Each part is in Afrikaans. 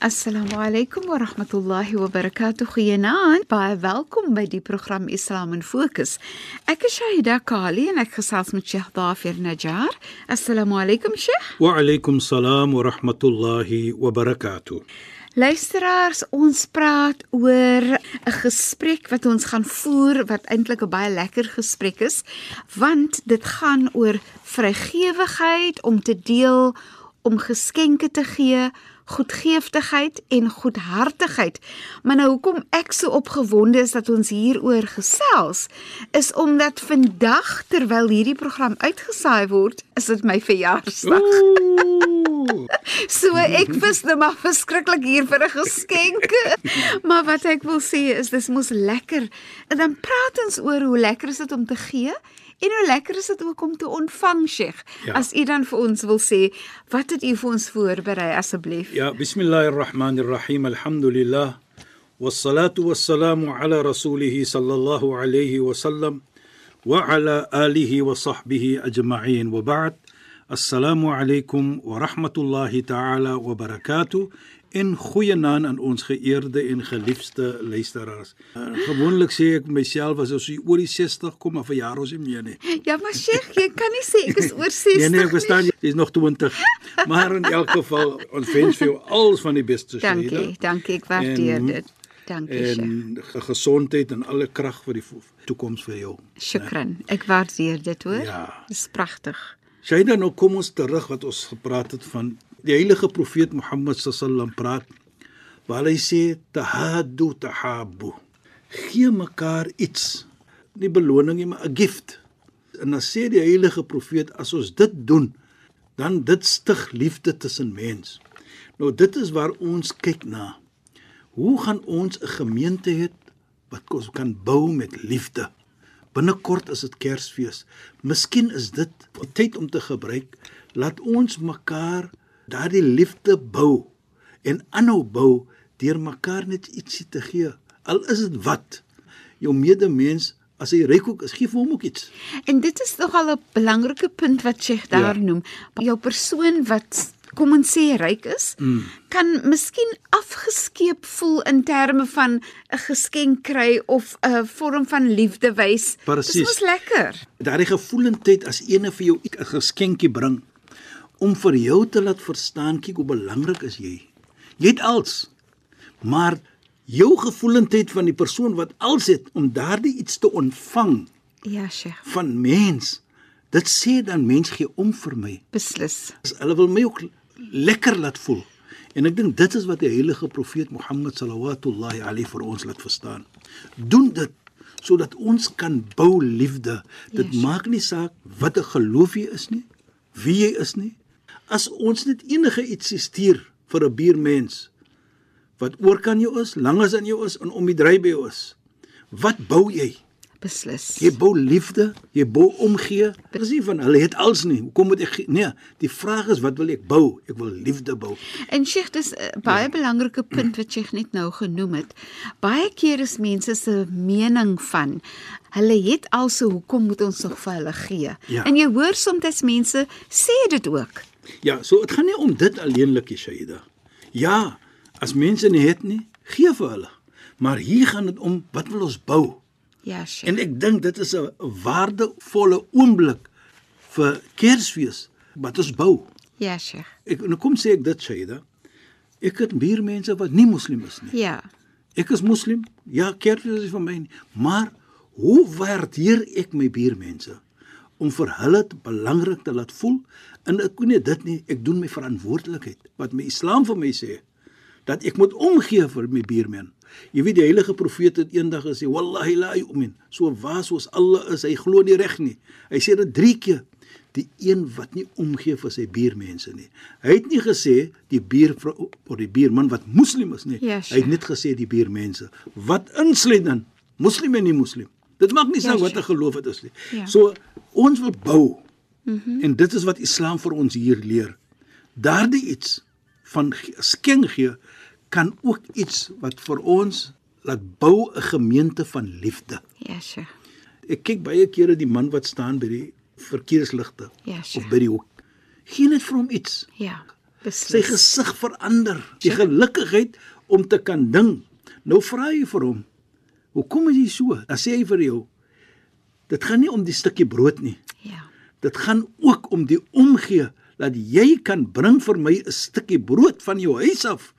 Assalamu alaykum wa rahmatullahi wa barakatuh. Goeienaand. Baie welkom by die program Islam in Fokus. Ek is Shahida Kali en ek gesels met Sheikh Dafir Najjar. Assalamu alaykum Sheikh. Wa alaykum salaam wa rahmatullahi wa barakatuh. Luisteraars, ons praat oor 'n gesprek wat ons gaan voer wat eintlik 'n baie lekker gesprek is, want dit gaan oor vrygewigheid om te deel, om geskenke te gee, goedgeeftigheid en goedhartigheid. Maar nou hoekom ek so opgewonde is dat ons hieroor gesels, is omdat vandag terwyl hierdie program uitgesaai word, is dit my verjaarsdag. So ek vis nou maar verskriklik hier vir 'n geskenk. Maar wat ek wil sê is dis mos lekker. En dan praat ons oor hoe lekker is dit om te gee En hoe lekker is dit ook om te ontvang, Sheikh. Ja. As u dan vir ons wil sê, wat het u vir ons voorberei asseblief? Ja, bismillahirrahmanirrahim. Alhamdulillah. Wassalatu wassalamu ala rasulih sallallahu alayhi wa sallam wa ala alihi wa sahbihi ajma'in. Wa ba'd. Assalamu alaykum wa rahmatullahi ta'ala wa barakatuh en goeie naam aan ons geëerde en geliefde luisteraars. Uh, gewoonlik sê ek myself as ons oor die 60 kom of 'n jaar ons nie meer nie. Ja, maar Sheikh, jy kan nie sê ek is oor 60 nee, nee, ek verstaan jy, jy's nog 20. Maar in elk geval, ons wens vir jou alles van die beste, Shahida. Dankie, dankie, ek waardeer dit. Dankie, Sheikh. En gesondheid en alle krag vir die toekoms vir jou. Shukran. Ek waardeer dit, hoor. Ja. Dis pragtig. Shahida, nou kom ons terug wat ons gepraat het van die heilige profeet Mohammed sallam praat waar hy sê tahaddu tahabbu gee mekaar iets. Nie beloning nie maar 'n gift. En dan sê die heilige profeet as ons dit doen dan dit stig liefde tussen mens. Nou dit is waar ons kyk na. Hoe gaan ons 'n gemeente hê wat ons kan bou met liefde binnekort is dit kersfees miskien is dit tyd om te gebruik laat ons mekaar daardie liefde bou en aanhou bou deur mekaar net ietsie te gee. Al is dit wat jou medemens as hy ryk ook is, gee vir hom ook iets. En dit is nogal 'n belangrike punt wat Sheikh daar ja. noem. Jou persoon wat kom ons sê ryk is, mm. kan miskien afgeskeep voel in terme van 'n geskenk kry of 'n vorm van liefde wys. Dit is lekker. Daardie gevoelendheid as ene vir jou 'n geskenkie bring om vir jou te laat verstaan kyk hoe belangrik is jy. Jy het als maar jou gevoelendheid van die persoon wat als het om daardie iets te ontvang. Ja, Sheikh. Van mens. Dit sê dan mens gee om vir my. Beslis. Hulle wil my ook lekker laat voel. En ek dink dit is wat die heilige profeet Mohammed sallallahu alayhi vir ons laat verstaan. Doen dit sodat ons kan bou liefde. Dit yes. maak nie saak wat 'n geloof jy is nie, wie jy is nie, as ons net enige ietsie stuur vir 'n buurmens wat oor kan jou is, langs aan jou is en om die dry by jou is. Wat bou jy? Beslis. Jy bou liefde, jy bou omgee. Dit is nie van hulle het als nie. Hoekom moet ek nee, die vraag is wat wil ek bou? Ek wil liefde bou. En Sheikh, dis 'n baie ja. belangrike punt wat Sheikh net nou genoem het. Baie keer is mense se mening van hulle het also hoekom moet ons nog vir hulle gee? Ja. En jy hoor soms mense sê dit ook. Ja, so dit gaan nie om dit alleenlik, Shaida. Ja, as mense nie het nie, gee vir hulle. Maar hier gaan dit om wat wil ons bou? Ja, Sheikh. En ek dink dit is 'n waardevolle oomblik vir Kersfees wat ons bou. Ja, Sheikh. Ek nou kom sê ek dit, Shaida. Ek het baie mense wat nie moslim is nie. Ja. Ek is moslim. Ja, Kersfees is vir my nie. Maar hoe waardeer ek my buurmense? om vir hulle belangrik te laat voel en ek kon nie dit nie ek doen my verantwoordelikheid wat my Islam vir my sê dat ek moet omgee vir my buurman Jy weet die heilige profeet het eendag gesê wallahi la yu'min. So waar soos Allah is, hy glo nie reg nie. Hy sê dit 3 keer. Die een wat nie omgee vir sy buurmense nie. Hy het nie gesê die buurvrou of die buurman wat moslim is nie. Sure. Hy het net gesê die buurmense. Wat insluit dan moslim en nie moslim? Dit maak nie saak wat sure. 'n geloof dit is nie. Ja. So ons wil bou. Mm -hmm. En dit is wat Islam vir ons hier leer. Daardie iets van skenk gee kan ook iets wat vir ons laat bou 'n gemeente van liefde. Ja, sure. Ek kyk baie kere die man wat staan by die verkeersligte Ja, sure. of by die hoek. Gee net vir hom iets. Ja. Sy Beslis. gesig verander. Die gelukkigheid om te kan ding. Nou vra jy vir hom, "Hoekom is jy so?" Dan sê hy vir jou, "Dit gaan nie om die stukkie brood nie. Ja. Dit gaan ook om die omgee dat jy kan bring vir my 'n stukkie brood van jou huis af.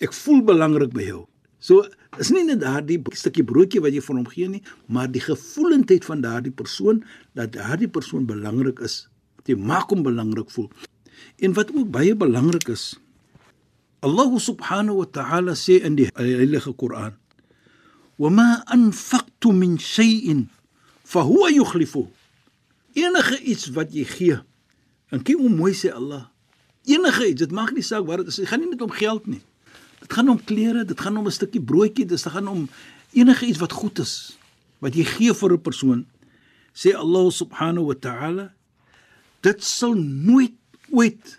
Ek voel belangrik by jou." So is nie net daardie stukkie broodjie wat jy vir hom gee nie, maar die gevoelendheid van daardie persoon dat daardie persoon belangrik is. Jy maak hom belangrik voel. En wat ook baie belangrik is, Allah subhanahu wa ta'ala sê in die heilige Koran: "Wama anfaqtu min shay'in fahuwa yukhlifu." Enige iets wat jy gee. En kyk hoe mooi sê Allah. Enige iets, dit maak nie saak wat dit is. Gaan nie net om geld nie. Dit gaan om klere, dit gaan om 'n stukkie broodjie, dit gaan om enige iets wat goed is wat jy gee vir 'n persoon. Sê Allah subhanahu wa ta'ala, dit sal nooit ooit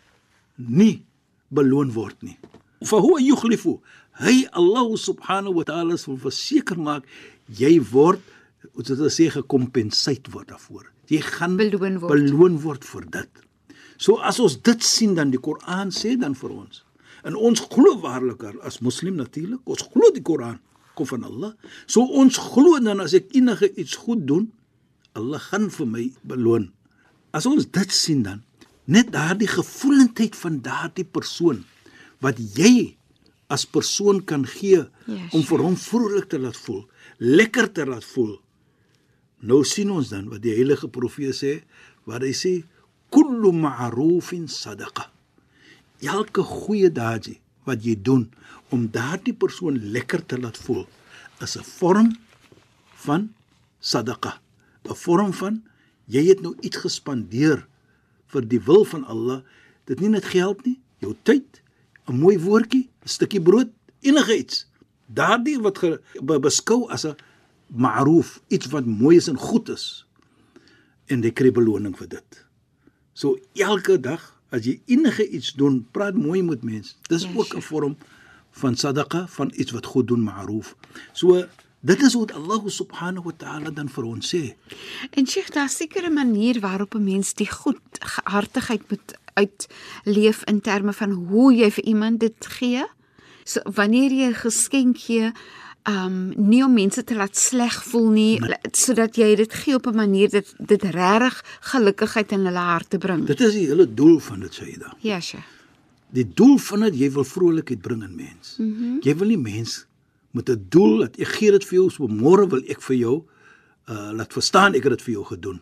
nie beloon word nie. Fa huwa yukhlifu. Hy Allah subhanahu wa ta'ala sal verseker maak jy word wat dit sê gekompenseer word daarvoor. Jy gaan Beloon word. beloon word vir dit. So as ons dit sien dan die Koran sê dan vir ons. En ons glo waarlik as moslim natuurlik, ons glo die Koran kom van Allah. So ons glo dan as ek enige iets goed doen, Allah gaan vir my beloon. As ons dit sien dan, net daardie gevoelendheid van daardie persoon wat jy as persoon kan gee Ja, om vir hom vrolik te laat voel, lekker te laat voel. Nou sien ons dan wat die heilige profeet sê, wat hy sê kullu ma'rufin sadaqa. Elke goeie daadjie wat jy doen om daardie persoon lekker te laat voel, is 'n vorm van sadaqa. 'n Vorm van jy het nou iets gespandeer vir die wil van Allah. Dit nie net geld nie, jou tyd, 'n mooi woordjie, 'n stukkie brood, enige iets. Daardie wat ge, be, beskou as 'n ma'ruf, iets wat mooi is en goed is. En jy kry beloning vir dit. So elke dag as jy enige iets doen, praat mooi met mense. Dis Ja, ook. 'n vorm van sadaqa, van iets wat goed doen, ma'ruf. So dit is wat Allah subhanahu wa ta'ala dan vir ons sê. En Sheikh, daar seker 'n manier waarop 'n mens die goedhartigheid moet uitleef in terme van hoe jy vir iemand dit gee. So wanneer jy 'n geskenk gee, um nie om mense te laat sleg voel nie, nee. sodat jy dit gee op 'n manier dat dit regtig gelukigheid in hulle harte bring. Dit is die hele doel van dit, Saida. Ja, Sheikh. Die doel van dit jy wil vrolikheid bring in mens. Mm -hmm. Jy wil nie mens met 'n doel dat ek gee dit vir jou, so môre wil ek vir jou uh laat verstaan ek het dit vir jou gedoen.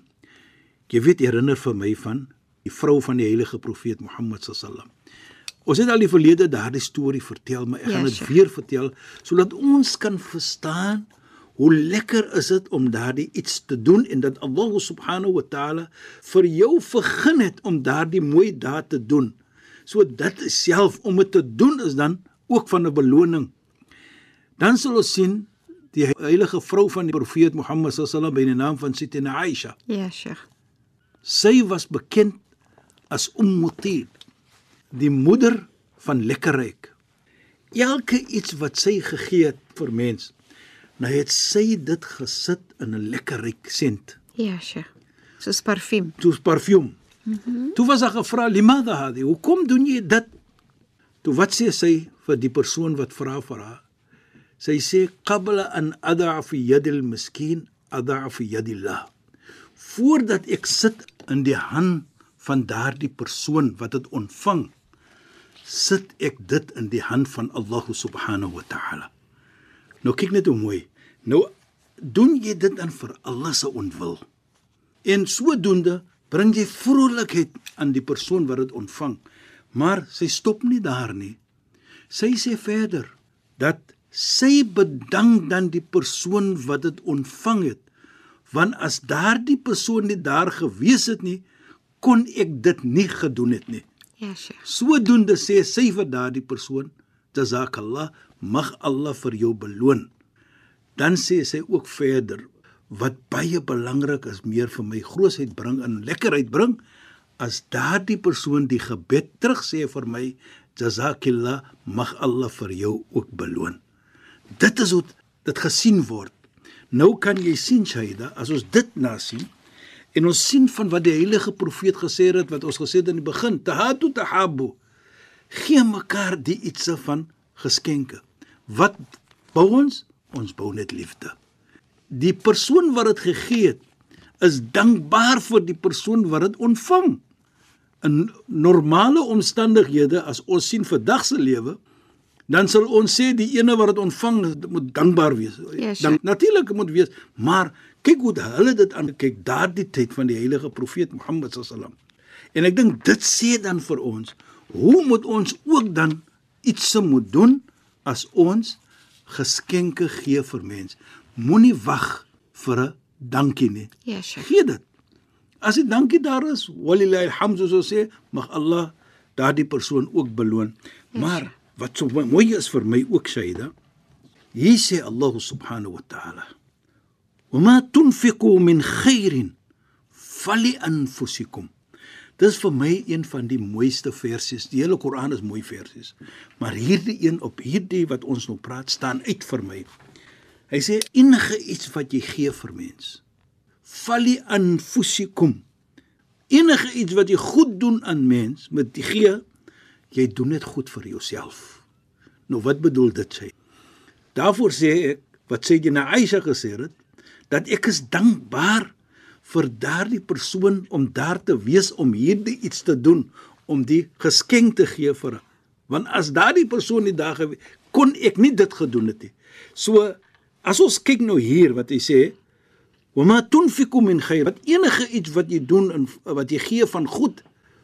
Jy weet herinner vir my van die vrou van die heilige profeet Mohammed sallam. Ons het al die verlede daardie storie vertel, maar ek Ja, gaan dit sure. weer vertel sodat ons kan verstaan hoe lekker is dit om daardie iets te doen en dat Allah subhanahu wa taala vir jou vergun het om daardie mooi daad te doen. So dit self om dit te doen is dan ook van 'n beloning. Dan sal ons sien die heilige vrou van die profeet Mohammed sallam by die naam van Sittina Aisha. Ja, Sheikh. Sy was bekend as Umm Tib, die moeder van lekkerryk. Elke iets wat sy gegee het vir mens, nou het sy dit gesit in 'n lekkerryk sent, Ja, Sheikh. Soos parfuum. soos parfuum. Mm -hmm. Toe was haar gevra, "Limada hadi? Hoekom doen jy dit?" Toe wat sê sy vir die persoon wat vra vir haar? Sy sê, "Qabla an ad'a fi yadi al-miskin, ad'a fi yadi Allah." Voordat ek sit in die hand van daardie persoon wat dit ontvang, sit ek dit in die hand van Allah subhanahu wa ta'ala. Nou kyk net hoe mooi. Nou doen jy dit dan vir Allah se ontwil. En sodoende bring jy vrolikheid aan die persoon wat dit ontvang. Maar sy stop nie daar nie. Sy sê verder dat sy bedank dan die persoon wat dit ontvang het. Want as daardie persoon nie daar gewees het nie, kon ek dit nie gedoen het nie. Ja, Sheikh. Sodoende sê sy vir daardie persoon, "Jazakallah, mag Allah vir jou beloon." Dan sê sy ook verder, wat baie belangrik is, meer vir my grootheid bring en lekkerheid bring, as daardie persoon die gebed terug sê vir my, "Jazakillah, mag Allah vir jou ook beloon." Dit is hoe dit gesien word. Nou kan jy sien Shaida, as ons dit na sien en ons sien van wat die heilige profeet gesê het wat ons gesê het in die begin, tahatu tahabu. Gee mekaar die ietsie van geskenke. Wat bou ons? Ons bou net liefde. Die persoon wat dit gegee het, is dankbaar vir die persoon wat dit ontvang. In normale omstandighede as ons sien vandag se lewe, dan sal ons sê die ene wat dit ontvang moet dankbaar wees. Ja, sure. Dan natuurlik moet wees, maar kyk hoe hulle dit aankyk daardie tyd van die heilige profeet Mohammed sallam. En ek dink dit sê dan vir ons, hoe moet ons ook dan iets se moet doen as ons geskenke gee vir mens. Moenie wag vir 'n dankie nie. Ja, Sheikh. Gee dit. As die dankie daar is, walillahi alhamd so sê, mag Allah daardie persoon ook beloon. Maar wat so mooi is vir my ook Shaida, hier sê Allah subhanahu wa ta'ala: "Wama tunfiqu min khairin fali anfusikum." Dis vir my een van die mooiste versies. Die hele Koran is mooi versies. Maar hierdie een op hierdie wat ons nou praat staan uit vir my. Hy sê enige iets wat jy gee vir mens. Fali anfusikum. Enige iets wat jy goed doen aan mens met die gee, jy doen dit goed vir jouself. Nou wat bedoel dit sê? Daarvoor sê ek wat sê jy na Aisha gesê het dat ek is dankbaar vir daardie persoon om daar te wees om hierdie iets te doen om die geskenk te gee vir haar. Want as daardie persoon nie daar gewees kon ek nie dit gedoen het nie. So as ons kyk nou hier wat hy sê, "Wama tunfiku min khair," wat enige iets wat jy doen en wat jy gee van goed,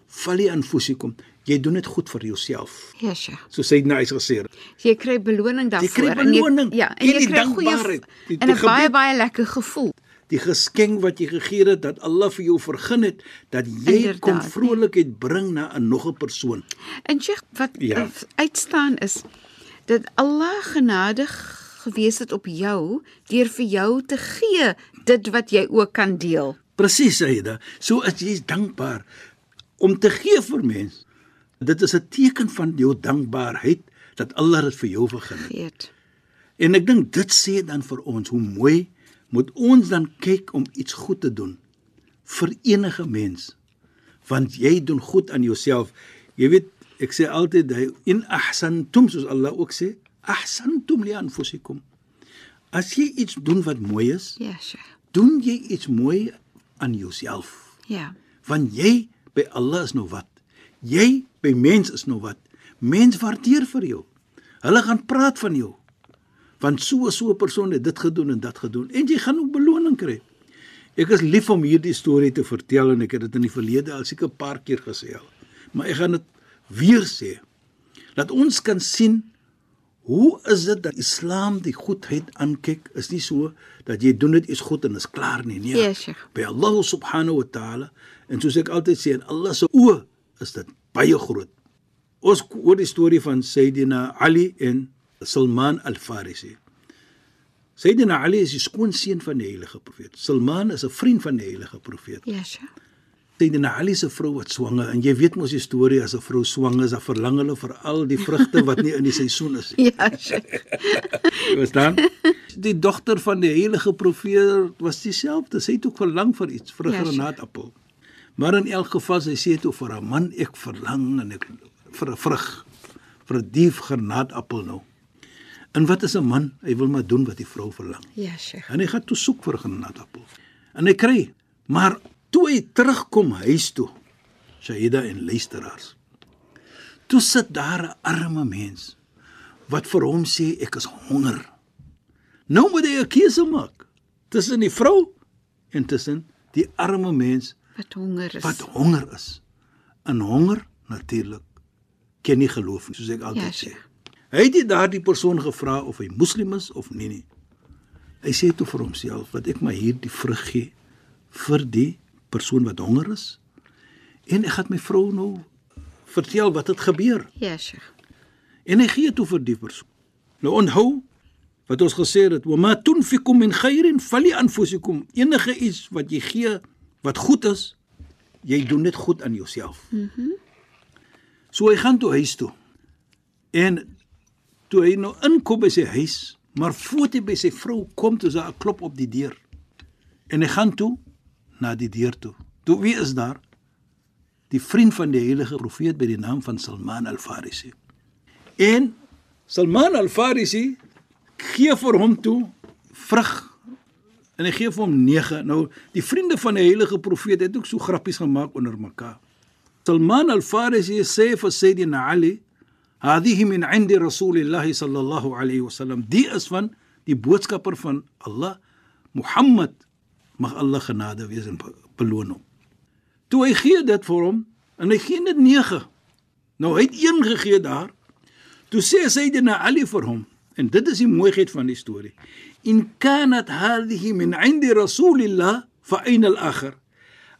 vali anfusikum. Jy doen dit goed vir jouself. Ja, Sheikh. So sê nou hy's gesê. Jy kry beloning daarvoor. kry en beloning. Jy, ja, en En jy die kry goeie dankbaarheid. Die- en 'n baie baie lekker gevoel. die geskenk wat jy gegee het dat Allah vir jou vergun het dat jy Inderdaad, kom nee. vrolikheid bring na 'n nog 'n persoon. En Sheikh, wat Ja. ja. uitstaan is dat Allah genadig gewees het op jou deur vir jou te gee dit wat jy ook kan deel. Presies, Saida. So as jy is dankbaar om te gee vir mens. Dit is 'n teken van jou dankbaarheid dat Allah dit vir jou vergun het. En ek dink dit sê dan vir ons hoe mooi moet ons dan kyk om iets goed te doen vir enige mens. Want jy doen goed aan jouself. Jy weet, ek sê altyd hy in ahsantum soos Allah ook sê, ahsantum li anfusikum. As jy iets doen wat mooi is, Ja, Sheikh. doen jy iets mooi aan jouself. Ja. Want jy by Allah is nou wat? Jy by mens is nou wat? Mens waardeer vir jou. Hulle gaan praat van jou. Want so so 'n persoon het dit gedoen en dat gedoen en jy gaan ook beloning kry. Ek is lief om hierdie storie te vertel en ek het dit in die verlede al seker 'n paar keer gesê al. Maar ek gaan dit weer sê. Dat ons kan sien Hoe is dit dat Islam die goedheid aankyk? Is nie so dat jy doen dit iets goed en is klaar nie, nee. Ja, Sheikh. By Allah subhanahu wa ta'ala en soos ek altyd sê, in Allah se oë is dit baie groot. Ons hoor die storie van Sayyidina Ali en Salman al-Farisi. Sayyidina Ali is die skoonseun van die heilige profeet. Salman is 'n vriend van die heilige profeet. Ja, Sheikh. Sayyidina Ali se vrou wat swanger en jy weet mos die storie as 'n vrou swanger is, dan verlang hulle vir al die vrugte wat nie in die seisoen is nie. Ja. Jy verstaan? Die dogter van die heilige profeet was dieselfde. Sy het ook verlang vir iets, vir 'n Ja, granaatappel. Maar in elk geval sy sê toe vir haar man, ek verlang en ek vir 'n vrug, vir 'n dief granaatappel nou. En wat is 'n man? Hy wil maar doen wat die vrou verlang. Ja, Sheikh. En hy gaan toe soek vir 'n granaatappel. En hy kry, maar toe hy terugkom huis toe, Shahida en luisteraars. Toe sit daar 'n arme mens wat vir hom sê ek is honger. Nou moet hy 'n keuse maak tussen die vrou en tussen die arme mens Wat honger is. wat honger is. En honger natuurlik ken nie geloof nie, soos ek altyd Ja, sê. Hy het nie daardie persoon gevra of hy moslim is of nie nie. Hy sê toe vir homself dat ek maar hierdie vrug gee vir die persoon wat honger is en ek gaan my vrou nou vertel wat het gebeur Ja, Sheikh. en hy gee toe vir die persoon. Nou onthou wat ons gesê het, "Wa ma tunfikum min khairin fali anfusikum." Enige iets wat jy gee wat goed is, jy doen dit goed aan jouself. Mhm. Mm so hy gaan toe huis toe. En toe hy nou inkom by sy huis, maar voor hy by sy vrou kom, toe daar 'n klop op die deur. En hy gaan toe na die deur toe. Toe wie is daar? Die vriend van die heilige profeet by die naam van Salman al-Farisi. En Salman al-Farisi gee vir hom toe vrug en hy gee vir hom 9. Nou die vriende van die heilige profeet het ook so grappies gemaak onder mekaar. Salman al-Farisi sê vir Sayyidina Ali, "Hadhihi min 'indi Rasulillah sallallahu alayhi wasallam." Die is van die boodskapper van Allah, Muhammad, mag Allah genade wees en be- beloon hom. Toe hy gee dit vir hom en hy gee net 9. Nou hy het een gegee daar. Toe sê Sayyidina Ali vir hom en dit is die mooiheid van die storie. In kanat hadhihi min 'indi Rasulillah fa aina al-akhir.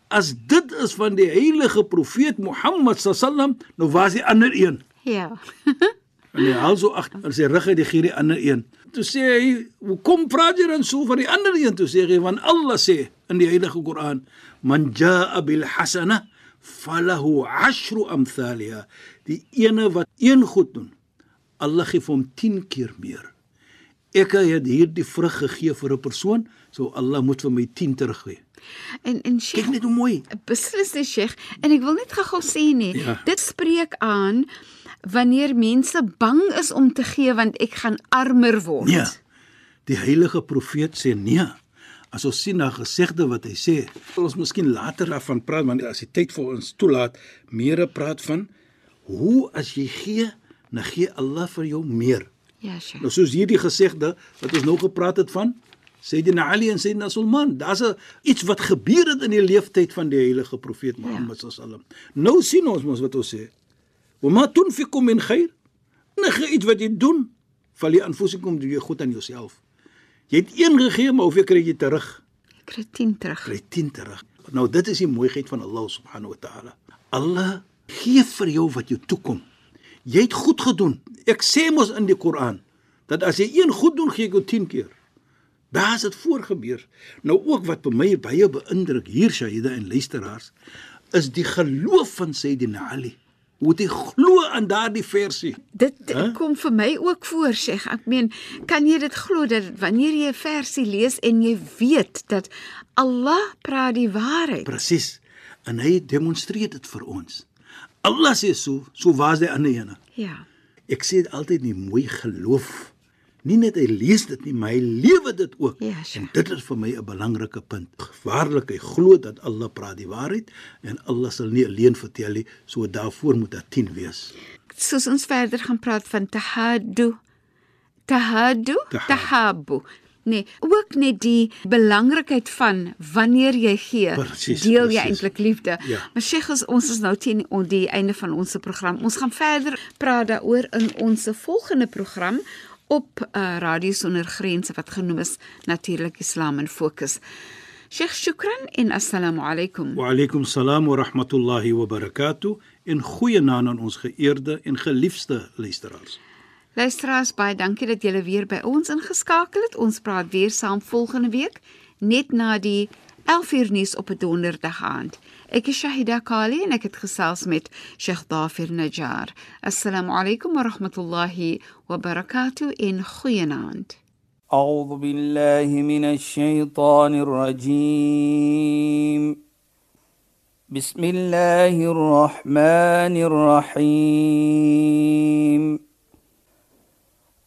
As dit is van die heilige profeet Mohammed sallam, nou was die ander een. Ja. En hy haal so agter in sy rug uit die gee die ander een. Toe sê hy, "Hoekom praat jy dan so van die ander een?" Toe sê hy, "Want Allah sê in die heilige Koran, man jaa bil hasana falahu ashru amthaliha." Die ene wat een goed doen, Allah gee vir hom 10 keer meer. Ek het hierdie vrug gegee vir 'n persoon, so Allah moet vir my 10 teruggee. En en Sheikh, Kyk net hoe mooi. beslis die Sheikh en ek wil net gou-gou sê nie, Ja. dit spreek aan wanneer mense bang is om te gee want ek gaan armer word. Nee. Die heilige profeet sê nee. As ons sien na gesegde wat hy sê, sal ons miskien later daarvan praat want as die tyd vir ons toelaat, meer praat van hoe as jy gee, dan gee Allah vir jou meer. Ja, Sheikh. Nou soos hierdie gesegde wat ons nou gepraat het van Sayyidina Ali en Sayyidina Sulman, daar's iets wat gebeur het in die leeftyd van die heilige profeet Mohammed ja. sallam. Nou sien ons mos wat ons sê. Wa ma tunfiqu min khair? Enige iets wat jy doen, val jy aanfusikom doen jy goed aan jouself. Jy het een gegee, maar hoeveel kry jy terug? Ek kry 10 terug. Kry 10 terug. Nou dit is die mooiheid van Allah subhanahu wa ta'ala. Allah gee vir jou wat jou toekom. Jy het goed gedoen. Ek sê mos in die Koran dat as jy een goed doen, gee ek jou 10 keer. Daar is dit voorgebeur. Nou ook wat by my baie beïndruk hier Shahida en luisteraars is die geloof van Sayyidina Ali. Hoe hy glo aan daardie versie. Dit huh? kom vir my ook voor, Sheikh. Ek meen, kan jy dit glo dat wanneer jy 'n versie lees en jy weet dat Allah praat die waarheid. Presies. En hy demonstreer dit vir ons. Allah sê so, so was die ander ene. Ja. Ek sê altyd die mooi geloof. Nie net hy lees dit nie, maar hy lewe dit ook. Ja, sure. en dit is vir my 'n belangrike punt. Waarlik hy glo dat Allah praat die waarheid en Allah sal nie alleen vertel nie, so daarvoor moet daar 10 wees. Soos ons verder gaan praat van tahaddu. Tahaddu, Tahab. tahabu. Nee, ook net die belangrikheid van wanneer jy gee, Presies, deel jy presies. eintlik liefde. Ja. Maar Sheikh, ons- ons is nou teen die einde van ons program. Ons gaan verder praat daaroor in ons volgende program op uh, Radio Sonder Grense wat genoem is Natuurlik Islam in Fokus. Sheikh, shukran en assalamu alaykum. Wa alaykum salaam wa rahmatullahi wa barakatuh en goeie naam aan ons geëerde en geliefde luisteraars. Luisteraars, baie dankie dat julle weer by ons ingeskakel het. Ons praat weer saam volgende week net na die 11uur nuus op 'n donderdag aand. إكشا هداكالي نكت خصاصمت شيخ ظافر نجار. السلام عليكم ورحمة الله وبركاته. إن خيناند. أعوذ بالله من الشيطان الرجيم. بسم الله الرحمن الرحيم.